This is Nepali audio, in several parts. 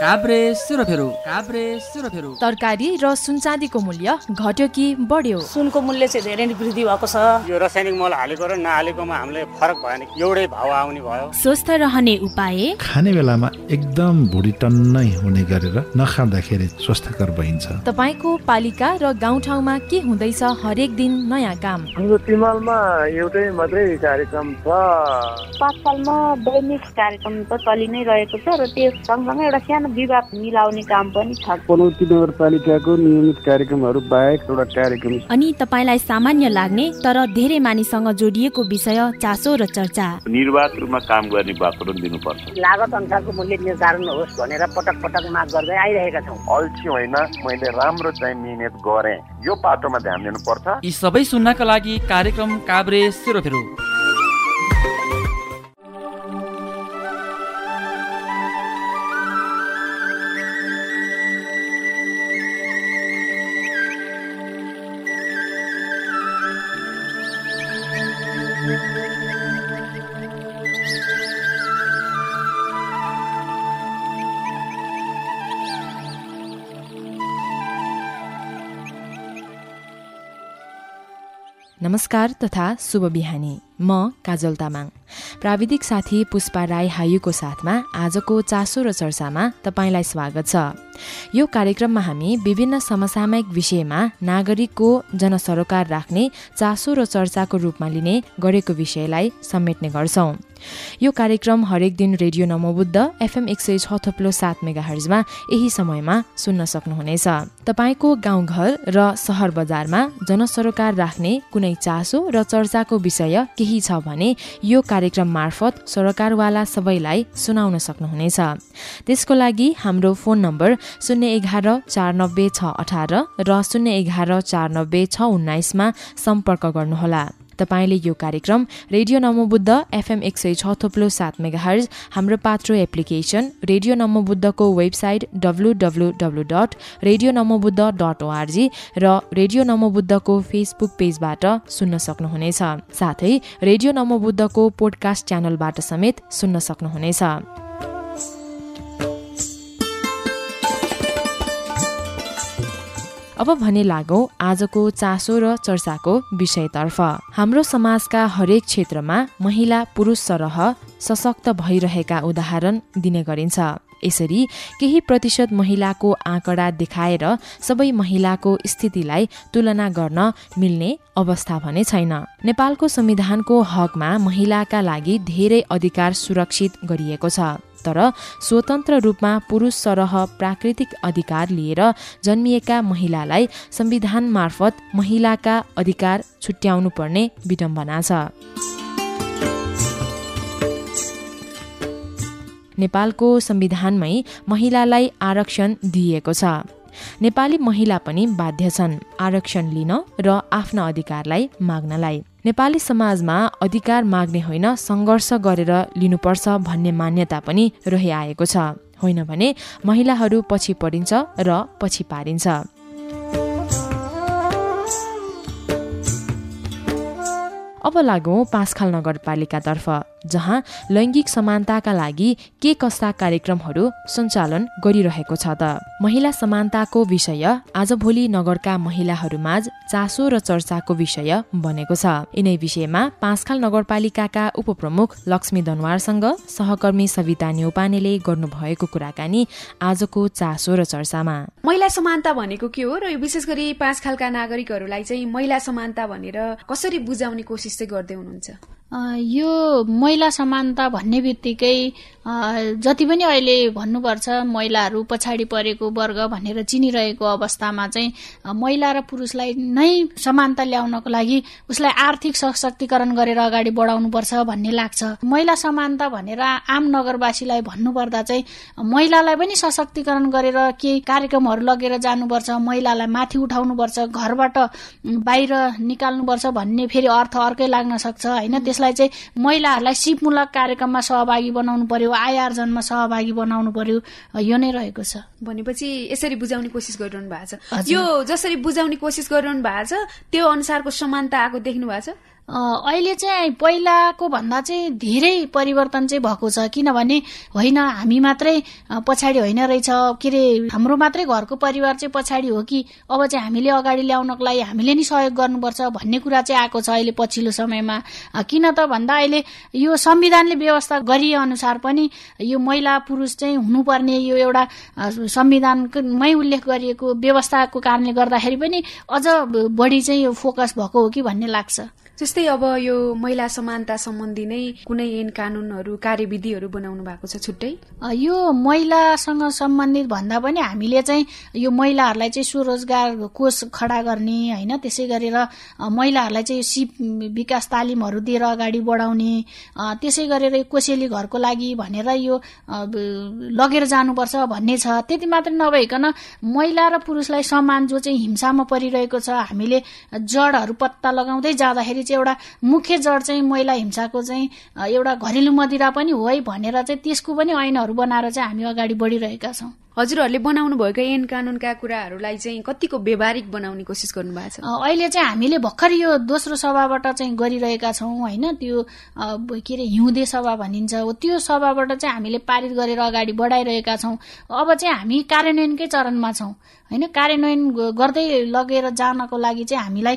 काभ्रे सुरफेरो काभ्रे सुरफेरो तरकारी र सुनचाँदीको मूल्य घट्यो कि बढ्यो? सुनको मूल्य चाहिँ धेरै नै वृद्धि भएको छ। यो रासायनिक मल हालेको र नहालेकोमा हामीले फरक भएन एउटै भाउ आउने भयो। स्वस्थ रहने उपाय? खाने बेलामा एकदम भुडी टन्नै हुने गरेर नखाँदाखेरि स्वस्थकर भइन्छ तपाईँको पालिका र गाउँठाउँमा के हुँदैछ हरेक दिन नयाँ काम? हाम्रो तिमालमा एउटै मात्रै कार्यक्रम छ। पाठशालमा दैनिक कार्यक्रम त चलि नै रहेको छ र त्यो सँगसँगै एउटा सानो विवाद मिलाउने काम पनि छ। पनौती नगरपालिकाको नियमित कार्यक्रमहरू बाहेक एउटा कार्यक्रम अनि तपाईँलाई सामान्य लाग्ने तर धेरै मानिससँग जोडिएको विषय चासो र चर्चा। निर्वाध रूपमा काम गर्ने वातावरण दिनुपर्छ। लागत अनुसारको मूल्य निर्धारण होस् भनेर पटक पटक माग गर्दै आइरहेका छौँ। अल्छी होइन मैले राम्रो चाहिँ मिहिनेत गरेँ। यो पाटोमा ध्यान दिनुपर्छ। यी सबै सुन्नका लागि कार्यक्रम काभ्रे सुरफेरो। नमस्कार तथा शुभ बिहानी। म काजल तामाङ। प्राविधिक साथी पुष्पा राई हायुको साथमा आजको चासो र चर्चामा तपाईँलाई स्वागत छ। यो कार्यक्रममा हामी विभिन्न समसामयिक विषयमा नागरिकको जनसरोकार राख्ने चासो र चर्चाको रूपमा लिने गरेको विषयलाई समेट्ने गर्छौं। यो कार्यक्रम हरेक दिन रेडियो नमोबुद्ध एफएम एक सय छ थप्लो सात मेगा हर्जमा यही समयमा सुन्न सक्नुहुनेछ। तपाईँको गाउँघर र सहर बजारमा जनसरोकार राख्ने कुनै चासो र चर्चाको विषय केही छ भने यो कार्यक्रम मार्फत सरोकारवाला सबैलाई सुनाउन सक्नुहुनेछ। त्यसको लागि हाम्रो फोन नम्बर शून्य एघार चार नब्बे छ अठार र शून्य एघार चार नब्बे छ उन्नाइसमा सम्पर्क गर्नुहोला। तपाईँले यो कार्यक्रम रेडियो नमोबुद्ध एफएम एक सय छ थोप्लो सात मेगाहर्ज हाम्रो पात्रो application radio नमोबुद्धको website W W W dot radio Namobuddha dot ORG र रेडियो नमोबुद्धको फेसबुक पेजबाट सुन्न सक्नुहुनेछ। साथै रेडियो नमोबुद्धको पोडकास्ट च्यानलबाट समेत सुन्न सक्नुहुनेछ। अब भने लागौ आजको चासो र चर्चाको विषयतर्फ। हाम्रो समाजका हरेक क्षेत्रमा महिला पुरुष सरह सशक्त भइरहेका उदाहरण दिने गरिन्छ। यसरी केही प्रतिशत महिलाको आँकडा देखाएर सबै महिलाको स्थितिलाई तुलना गर्न मिल्ने अवस्था भने छैन। नेपालको संविधानको हकमा महिलाका लागि धेरै अधिकार सुरक्षित गरिएको छ। तर स्वतन्त्र रूपमा पुरुष सरह प्राकृतिक अधिकार लिएर जन्मिएका महिलालाई संविधान मार्फत महिलाका अधिकार छुट्याउनु पर्ने विडम्बना छ। नेपालको संविधानमै महिलालाई आरक्षण दिइएको छ। नेपाली महिला पनि बाध्य छन् आरक्षण लिन र आफ्ना अधिकारलाई माग्नलाई। नेपाली समाजमा अधिकार माग्ने होइन सङ्घर्ष गरेर लिनुपर्छ भन्ने मान्यता पनि रहिआएको छ। होइन भने महिलाहरू पछि परिन्छ र पछि पारिन्छ। अब लागौँ पाँचखाल नगरपालिकातर्फ जहाँ लैङ्गिक समानताका लागि के कस्ता कार्यक्रमहरू सञ्चालन गरिरहेको छ त? महिला समानताको विषय आजभोलि नगरका महिलाहरूमाझ चासो र चर्चाको विषय बनेको छ। यिनै विषयमा पाँचखाल नगरपालिकाका उपप्रमुख लक्ष्मी दनवारसँग सहकर्मी सविता न्यौपानेले गर्नुभएको कुराकानी आजको चासो र चर्चामा। महिला समानता भनेको के हो र विशेष गरी पाँचखालका नागरिकहरूलाई चाहिँ महिला समानता भनेर कसरी बुझाउने कोसिस गर्दै हुनुहुन्छ? यो महिला समानता भन्ने बित्तिकै जति पनि अहिले भन्नुपर्छ महिलाहरू पछाडि परेको वर्ग भनेर चिनिरहेको अवस्थामा चाहिँ महिला र पुरुषलाई नै समानता ल्याउनको लागि उसलाई आर्थिक सशक्तिकरण गरेर अगाडि बढाउनुपर्छ भन्ने लाग्छ। महिला समानता भनेर आम नगरवासीलाई भन्नुपर्दा चाहिँ महिलालाई पनि सशक्तिकरण गरेर केही कार्यक्रमहरू लगेर जानुपर्छ महिलालाई माथि उठाउनुपर्छ घरबाट बाहिर निकाल्नुपर्छ भन्ने फेरि अर्थ अर्कै लाग्न सक्छ होइन? त्यसलाई चाहिँ महिलाहरूलाई सिपमूलक कार्यक्रममा सहभागी बनाउनु पर्यो। आय आर्जनमा सहभागी बनाउनु पर्यो यो नै रहेको छ। भनेपछि यसरी बुझाउने कोसिस गरिरहनु भएको छ। यो जसरी बुझाउने कोसिस गरिरहनु भएको छ त्यो अनुसारको समानता आएको देख्नु भएको छ? अहिले चाहिँ पहिलाको भन्दा चाहिँ धेरै परिवर्तन चाहिँ भएको छ। किनभने होइन हामी मात्रै पछाडि होइन रहेछ। के अरे हाम्रो मात्रै घरको परिवार चाहिँ पछाडि हो कि अब चाहिँ हामीले अगाडि ल्याउनको लागि हामीले नि सहयोग गर्नुपर्छ भन्ने कुरा चाहिँ आएको छ अहिले पछिल्लो समयमा। किन त भन्दा अहिले यो संविधानले व्यवस्था गरिए अनुसार पनि यो महिला पुरुष चाहिँ हुनुपर्ने यो एउटा संविधानमै उल्लेख गरिएको व्यवस्थाको कारणले गर्दाखेरि पनि अझ बढी चाहिँ यो फोकस भएको हो कि भन्ने लाग्छ। जस्तै अब यो महिला समानता सम्बन्धी नै कुनै ऐन कानुनहरू कार्यविधिहरू बनाउनु भएको छ छुट्टै? यो महिलासँग सम्बन्धित भन्दा पनि हामीले चाहिँ यो महिलाहरूलाई चाहिँ स्वरोजगार कोष खडा गर्ने होइन त्यसै गरेर महिलाहरूलाई चाहिँ सिप विकास तालिमहरू दिएर अगाडि बढाउने त्यसै गरेर कोसेली घरको लागि भनेर यो लगेर जानुपर्छ भन्ने छ। त्यति मात्रै नभइकन महिला र पुरुषलाई समान जो चाहिँ हिंसामा परिरहेको छ हामीले जडहरू पत्ता लगाउँदै जाँदाखेरि चाहिँ एउटा मुख्य जड चाहिँ महिला हिंसाको चाहिँ एउटा घरेलु मदिरा पनि हो है भनेर चाहिँ त्यसको पनि ऐनहरू बनाएर चाहिँ हामी अगाडि बढिरहेका छौँ। हजुरहरूले बनाउनु भएको ऐन कानुनका कुराहरूलाई चाहिँ कतिको व्यवहारिक बनाउने कोसिस गर्नु भएको छ अहिले चाहिँ हामीले भर्खर यो दोस्रो सभाबाट चाहिँ गरिरहेका छौँ होइन? त्यो के अरे हिउँदे सभा भनिन्छ। त्यो सभाबाट चाहिँ हामीले पारित गरेर अगाडि बढाइरहेका छौँ। अब चाहिँ हामी कार्यान्वयनकै चरणमा छौँ होइन? कार्यान्वयन गर्दै लगेर जानको लागि चाहिँ हामीलाई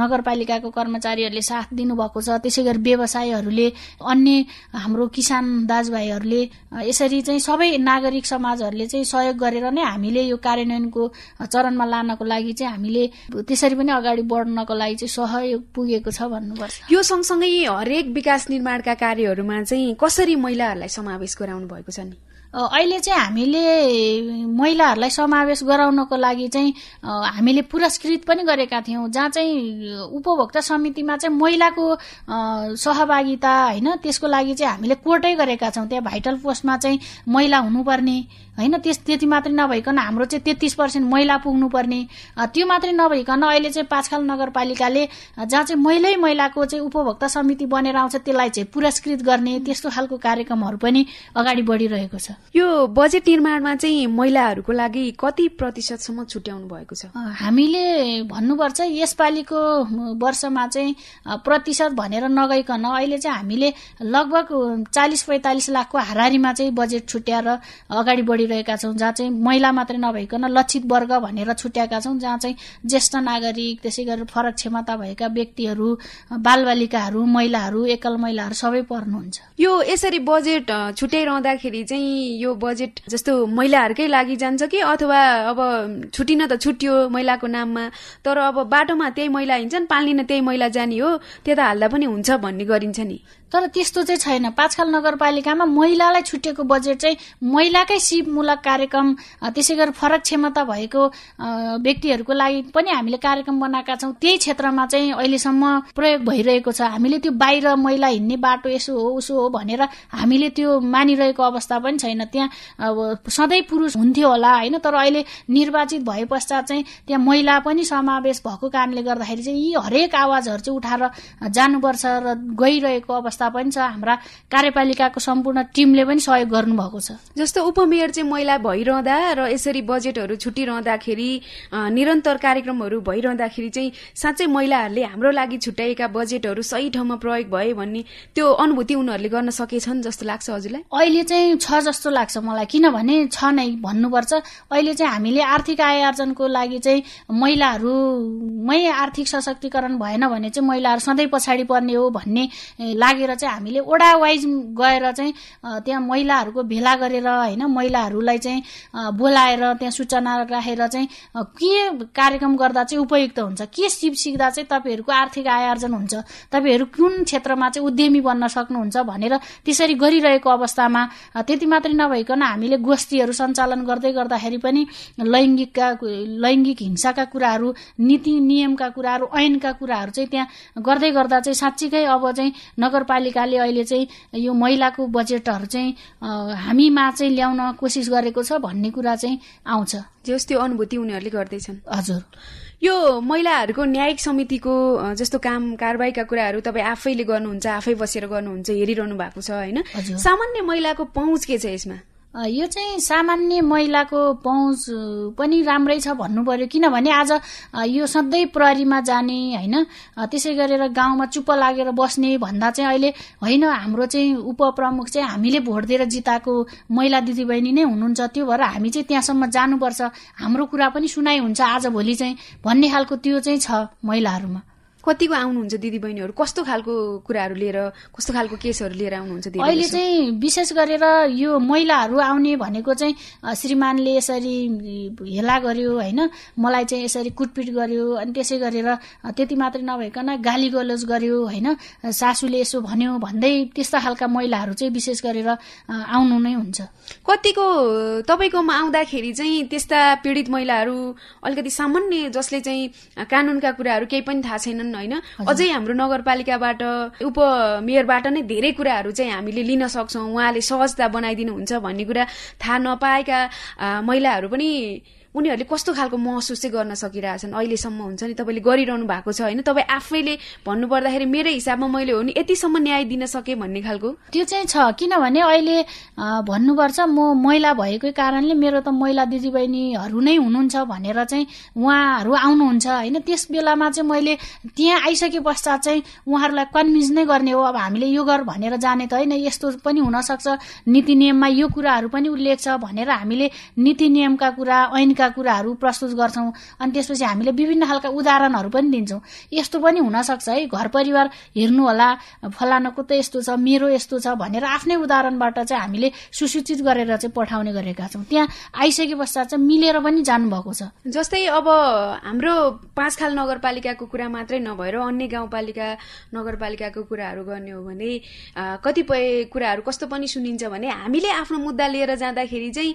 नगरपालिकाको कर्मचारीहरूले साथ दिनुभएको छ। त्यसै गरी व्यवसायहरूले अन्य हाम्रो किसान दाजुभाइहरूले यसरी चाहिँ सबै नागरिक समाजहरूले चाहिँ सहयोग गरेर नै हामीले यो कार्यान्वयनको चरणमा लानको लागि चाहिँ हामीले त्यसरी पनि अगाडि बढ्नको लागि चाहिँ सहयोग पुगेको छ भन्नुपर्छ। यो सँगसँगै हरेक विकास निर्माणका कार्यहरूमा चाहिँ कसरी महिलाहरूलाई समावेश गराउनु भएको छ नि? अहिले चाहिँ हामीले महिलाहरूलाई समावेश गराउनको लागि चाहिँ हामीले पुरस्कृत पनि गरेका थियौँ जहाँ चाहिँ उपभोक्ता समितिमा चाहिँ महिलाको सहभागिता होइन त्यसको लागि चाहिँ हामीले कोर्टै गरेका छौँ। त्यहाँ भाइटल पोस्टमा चाहिँ महिला हुनुपर्ने होइन त्यस त्यति मात्रै नभइकन हाम्रो चाहिँ तेत्तिस पर्सेन्ट महिला पुग्नुपर्ने। त्यो मात्रै नभइकन अहिले चाहिँ पाँचखाल नगरपालिकाले जहाँ चाहिँ महिलै महिलाको चाहिँ उपभोक्ता समिति बनेर आउँछ त्यसलाई चाहिँ पुरस्कृत गर्ने त्यस्तो खालको कार्यक्रमहरू पनि अगाडि बढिरहेको छ। यो बजेट निर्माणमा चाहिँ महिलाहरूको लागि कति प्रतिशतसम्म छुट्याउनु भएको छ? हामीले भन्नुपर्छ यसपालिको वर्षमा चाहिँ प्रतिशत भनेर नगइकन अहिले चाहिँ हामीले लगभग चालिस पैँतालिस लाखको हारारीमा चाहिँ बजेट छुट्याएर अगाडि बढी गरिरहेका छौँ जहाँ चाहिँ महिला मात्रै नभइकन लक्षित वर्ग भनेर छुट्याएका छौँ जहाँ चाहिँ ज्येष्ठ नागरिक त्यसै गरेर फरक क्षमता भएका व्यक्तिहरू बालबालिकाहरू महिलाहरू एकल महिलाहरू सबै पर्नुहुन्छ। यो यसरी बजेट छुट्याइरहँदाखेरि चाहिँ यो बजेट जस्तो महिलाहरूकै लागि जान्छ कि अथवा अब छुटिन त छुट्यो महिलाको नाममा तर अब बाटोमा त्यही महिला हिँड्छन् पालिन त्यही महिला जाने हो त्यता हाल्दा पनि हुन्छ भन्ने गरिन्छ नि। तर त्यस्तो चाहिँ छैन। पाँचखाल नगरपालिकामा महिलालाई छुटेको बजेट चाहिँ महिलाकै सिपमूलक कार्यक्रम त्यसै गरी फरक क्षमता भएको व्यक्तिहरूको लागि पनि हामीले कार्यक्रम बनाएका छौँ। त्यही क्षेत्रमा चाहिँ अहिलेसम्म प्रयोग भइरहेको छ। हामीले त्यो बाहिर महिला हिँड्ने बाटो यसो हो उसो हो भनेर हामीले त्यो मानिरहेको अवस्था पनि छैन। त्यहाँ अब सधैँ पुरुष हुन्थ्यो होला होइन? तर अहिले निर्वाचित भए पश्चात चाहिँ त्यहाँ महिला पनि समावेश भएको कारणले गर्दाखेरि चाहिँ यी हरेक आवाजहरू चाहिँ उठाएर जानुपर्छ र गइरहेको अवस्था अवस्था पनि छ हाम्रा कार्यपालिकाको सम्पूर्ण टिमले पनि सहयोग गर्नुभएको छ। जस्तो उपमेयर चाहिँ महिला भइरहँदा र यसरी बजेटहरू छुटिरहँदाखेरि निरन्तर कार्यक्रमहरू भइरहँदाखेरि चाहिँ साँच्चै महिलाहरूले हाम्रो लागि छुट्याएका बजेटहरू सही ठाउँमा प्रयोग भए भन्ने त्यो अनुभूति उनीहरूले गर्न सकेछन् जस्तो लाग्छ हजुरलाई? अहिले चाहिँ छ जस्तो लाग्छ मलाई किनभने छ नै भन्नुपर्छ अहिले चाहिँ हामीले आर्थिक आय आर्जनको लागि चाहिँ महिलाहरूमै आर्थिक सशक्तिकरण भएन भने चाहिँ महिलाहरू सधैँ पछाडि पर्ने हो भन्ने लागेर गरेर चाहिँ हामीले ओडा वाइज गएर चाहिँ त्यहाँ महिलाहरूको भेला गरेर होइन महिलाहरूलाई चाहिँ बोलाएर त्यहाँ सूचना राखेर चाहिँ के कार्यक्रम गर्दा चाहिँ उपयुक्त हुन्छ? के सिप सिक्दा चाहिँ तपाईँहरूको आर्थिक आय आर्जन हुन्छ? तपाईँहरू कुन क्षेत्रमा चाहिँ उद्यमी बन्न सक्नुहुन्छ भनेर त्यसरी गरिरहेको अवस्थामा त्यति मात्रै नभइकन हामीले गोष्ठीहरू सञ्चालन गर्दै गर्दाखेरि पनि लैङ्गिकका लैङ्गिक हिंसाका कुराहरू नीति नियमका कुराहरू ऐनका कुराहरू चाहिँ त्यहाँ गर्दै गर्दा चाहिँ साँच्चीकै अब चाहिँ नगरपालिका नगरपालिकाले अहिले चाहिँ यो महिलाको बजेटहरू चाहिँ हामीमा चाहिँ ल्याउन कोसिस गरेको छ भन्ने कुरा चाहिँ आउँछ। जस त्यो अनुभूति उनीहरूले गर्दैछन्। हजुर। यो महिलाहरूको न्यायिक समितिको जस्तो काम कारवाहीका कुराहरू तपाईँ आफैले गर्नुहुन्छ आफै बसेर गर्नुहुन्छ हेरिरहनु भएको छ होइन? सामान्य महिलाको पहुँच के छ यसमा? यो चाहिँ सामान्य महिलाको पहुँच पनि राम्रै छ भन्नु पर्यो किनभने आज यो सधैँ प्रहरीमा जाने होइन त्यसै गरेर गाउँमा चुप्प लागेर बस्ने भन्दा चाहिँ अहिले होइन हाम्रो चाहिँ उपप्रमुख चाहिँ हामीले भोट दिएर जिताएको महिला दिदीबहिनी नै हुनुहुन्छ। त्यो भएर हामी चाहिँ त्यहाँसम्म जानुपर्छ। हाम्रो कुरा पनि सुनाइ हुन्छ आज भोलि चाहिँ। भन्ने खालको त्यो चाहिँ छ महिलाहरूमा कतिको आउनुहुन्छ दिदी बहिनीहरू कस्तो खालको कुराहरू लिएर कस्तो खालको केसहरू लिएर आउनुहुन्छ अहिले चाहिँ विशेष गरेर यो महिलाहरू आउने भनेको चाहिँ श्रीमानले यसरी हेला गर्यो होइन? मलाई चाहिँ यसरी कुटपिट गर्यो अनि त्यसै गरेर त्यति मात्रै नभइकन गाली गलोज गर्यो होइन? सासूले यसो भन्यो भन्दै त्यस्ता खालका महिलाहरू चाहिँ विशेष गरेर आउनु नै हुन्छ। कतिको तपाईँकोमा आउँदाखेरि चाहिँ त्यस्ता पीडित महिलाहरू अलिकति सामान्य जसले चाहिँ कानुनका कुराहरू केही पनि थाहा छैनन् होइन? अझै हाम्रो नगरपालिकाबाट उपमेयरबाट नै धेरै कुराहरू चाहिँ हामीले लिन सक्छौँ। उहाँले सहजता बनाइदिनुहुन्छ भन्ने कुरा थाहा नपाएका महिलाहरू पनि उनीहरूले कस्तो खालको महसुस चाहिँ गर्न सकिरहेछन् अहिलेसम्म हुन्छ नि तपाईँले गरिरहनु भएको छ होइन? तपाईँ आफैले भन्नुपर्दाखेरि मेरै हिसाबमा मैले हो नि यतिसम्म न्याय दिन सकेँ भन्ने खालको? त्यो चाहिँ छ। किनभने अहिले भन्नुपर्छ म महिला भएकै कारणले मेरो त महिला दिदीबहिनीहरू नै हुनुहुन्छ भनेर चाहिँ उहाँहरू आउनुहुन्छ होइन? त्यस बेलामा चाहिँ मैले त्यहाँ आइसके पश्चात चाहिँ उहाँहरूलाई कन्भिन्स नै गर्ने हो। अब हामीले यो गर भनेर जाने त होइन यस्तो पनि हुनसक्छ। नीति नियममा यो कुराहरू पनि उल्लेख छ भनेर हामीले नीति नियमका कुरा ऐनका कुराहरू प्रस्तुत गर्छौँ अनि त्यसपछि हामीले विभिन्न खालका उदाहरणहरू पनि दिन्छौँ। यस्तो पनि हुनसक्छ है घर परिवार हेर्नु होला फलानुको त यस्तो छ मेरो यस्तो छ भनेर आफ्नै उदाहरणबाट चाहिँ हामीले सुसूचित गरेर चाहिँ पठाउने गरेका छौँ। त्यहाँ आइसके पश्चात चाहिँ मिलेर पनि जानुभएको छ। जस्तै अब हाम्रो पाँचखाल नगरपालिकाको कुरा मात्रै नभएर अन्य गाउँपालिका नगरपालिकाको कुराहरू गर्ने हो भने कतिपय कुराहरू कस्तो पनि सुनिन्छ भने हामीले आफ्नो मुद्दा लिएर जाँदाखेरि चाहिँ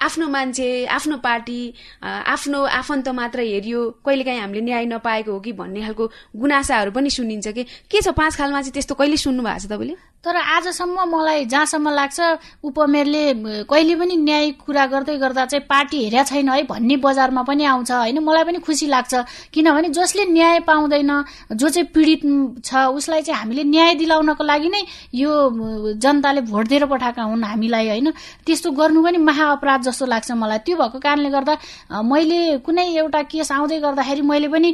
आफ्नो मान्छे आफ्नो पार्टी आफ्नो आफन्त मात्र हेरियो कहिलेकाहीँ हामीले न्याय नपाएको हो कि भन्ने खालको गुनासाहरू पनि सुनिन्छ कि। के छ पाँच खालमा चाहिँ त्यस्तो कहिले सुन्नु भएको छ तपाईँले? तर आजसम्म मलाई जहाँसम्म लाग्छ उपमेयरले कहिले पनि न्याय कुरा गर्दै गर्दा चाहिँ पार्टी हेरेका छैन है भन्ने बजारमा पनि आउँछ होइन। मलाई पनि खुसी लाग्छ। किनभने जसले न्याय पाउँदैन जो चाहिँ पीडित छ उसलाई चाहिँ हामीले न्याय दिलाउनको लागि नै यो जनताले भोट दिएर पठाएका हुन् हामीलाई होइन। त्यस्तो गर्नु पनि महाअपराध जस्तो लाग्छ मलाई। त्यो भएको कारणले गर्दा मैले कुनै एउटा केस आउँदै गर्दाखेरि मैले पनि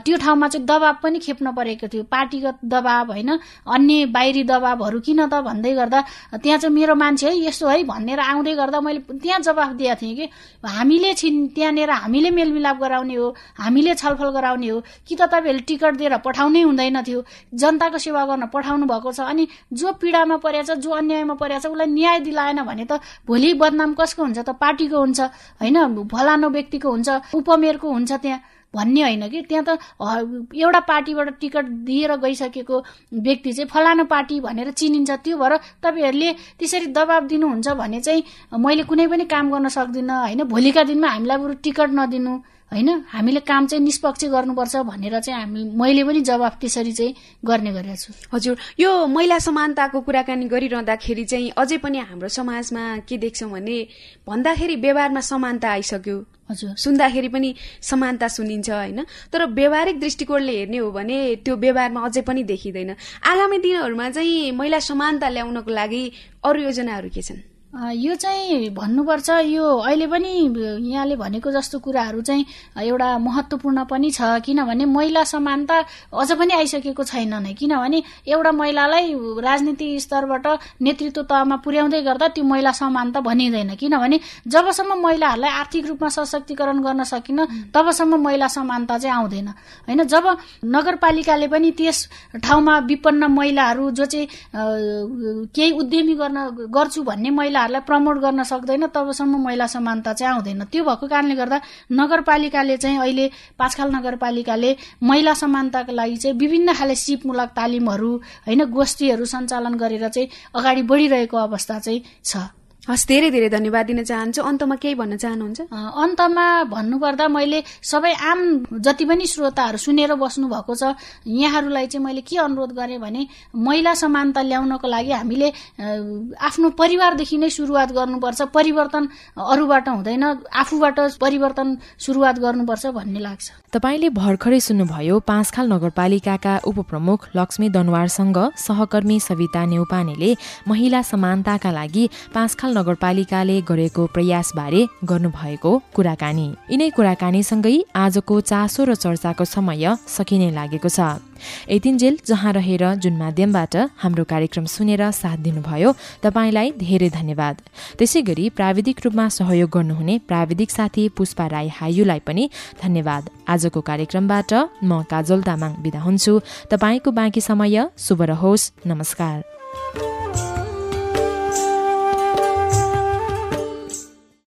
त्यो ठाउँमा चाहिँ दबाब पनि खेप्न परेको थियो। पार्टीगत दबाब होइन अन्य बाहिरी दबाब हरू किन त भन्दै गर्दा त्यहाँ चाहिँ मेरो मान्छे है यस्तो है भनेर आउँदै गर्दा मैले त्यहाँ जवाफ दिएको थिएँ कि हामीले छिन् त्यहाँनिर हामीले मेलमिलाप गराउने हो हामीले छलफल गराउने हो। कि त तपाईँहरूले टिकट दिएर पठाउनै हुँदैन थियो। जनताको सेवा गर्न पठाउनु भएको छ अनि जो पीडामा परेछ जो अन्यायमा परेछ उसलाई न्याय दिलाएन भने त भोलि बदनाम कसको हुन्छ त पार्टीको हुन्छ होइन? फलानो व्यक्तिको हुन्छ उपमेयरको हुन्छ त्यहाँ भन्ने होइन कि? त्यहाँ त एउटा पार्टीबाट टिकट दिएर गइसकेको व्यक्ति चाहिँ फलानु पार्टी भनेर चिनिन्छ। त्यो भएर तपाईँहरूले त्यसरी दबाब दिनुहुन्छ भने चाहिँ मैले कुनै पनि काम गर्न सक्दिनँ होइन? भोलिका दिनमा हामीलाई बरु टिकट नदिनु। होइन? हामीले काम चाहिँ निष्पक्ष गर्नुपर्छ भनेर चाहिँ हामी मैले पनि जवाफ त्यसरी चाहिँ गर्ने गरेको छु। हजुर यो महिला समानताको कुराकानी गरिरहँदाखेरि चाहिँ अझै पनि हाम्रो समाजमा के देख्छौँ भने भन्दाखेरि व्यवहारमा समानता आइसक्यो। हजुर। सुन्दाखेरि पनि समानता सुनिन्छ होइन? तर व्यवहारिक दृष्टिकोणले हेर्ने हो भने त्यो व्यवहारमा अझै पनि देखिँदैन। आगामी दिनहरूमा चाहिँ महिला समानता ल्याउनको लागि अरू योजनाहरू के छन्? यो चाहिँ भन्नुपर्छ यो अहिले पनि यहाँले भनेको जस्तो कुराहरू चाहिँ एउटा महत्त्वपूर्ण पनि छ किनभने महिला समानता अझ पनि आइसकेको छैन नै। किनभने एउटा महिलालाई राजनीति स्तरबाट नेतृत्व तहमा पुर्याउँदै गर्दा त्यो महिला समानता भनिँदैन। किनभने जबसम्म महिलाहरूलाई आर्थिक रूपमा सशक्तिकरण गर्न सकिन तबसम्म महिला समानता चाहिँ आउँदैन। होइन जब नगरपालिकाले पनि त्यस ठाउँमा विपन्न महिलाहरू जो चाहिँ केही उद्यमी गर्न गर्छु भन्ने महिला महिलाहरूलाई प्रमोट गर्न सक्दैन तबसम्म महिला समानता चाहिँ आउँदैन। त्यो भएको कारणले गर्दा नगरपालिकाले चाहिँ अहिले पाँचखाल नगरपालिकाले महिला समानताको लागि चाहिँ विभिन्न खाले सिपमूलक तालिमहरू होइन गोष्ठीहरू सञ्चालन गरेर चाहिँ अगाडि बढिरहेको अवस्था चाहिँ छ। हस् धेरै धेरै धन्यवाद दिन चाहन्छु। अन्तमा केही भन्न चाहनुहुन्छ? अन्तमा भन्नुपर्दा मैले सबै आम जति पनि श्रोताहरू सुनेर बस्नु भएको छ यहाँहरूलाई चाहिँ मैले के अनुरोध गरेँ भने महिला समानता ल्याउनको लागि हामीले आफ्नो परिवारदेखि नै सुरुवात गर्नुपर्छ। परिवर्तन अरूबाट हुँदैन आफूबाट परिवर्तन सुरुवात गर्नुपर्छ भन्ने लाग्छ। तपाईँले भर्खरै सुन्नुभयो पाँचखाल नगरपालिकाका उपप्रमुख लक्ष्मी दनवारसँग सहकर्मी सविता नेउपानेले महिला समानताका लागि पाँचखाल नगरपालिकाले गरेको प्रयासबारे गर्नुभएको कुराकानी। यिनै कुराकानीसँगै आजको चासो र चर्चाको समय सकिने लागेको छ। यतिन्जेल जहाँ रहेर जुन माध्यमबाट हाम्रो कार्यक्रम सुनेर साथ दिनुभयो तपाईँलाई धेरै धन्यवाद। त्यसै गरी प्राविधिक रूपमा सहयोग गर्नुहुने प्राविधिक साथी पुष्पा राई हायुलाई पनि धन्यवाद। आजको कार्यक्रमबाट म काजल तामाङ बिदा हुन्छु। तपाईँको बाँकी समय शुभ रहोस्। नमस्कार।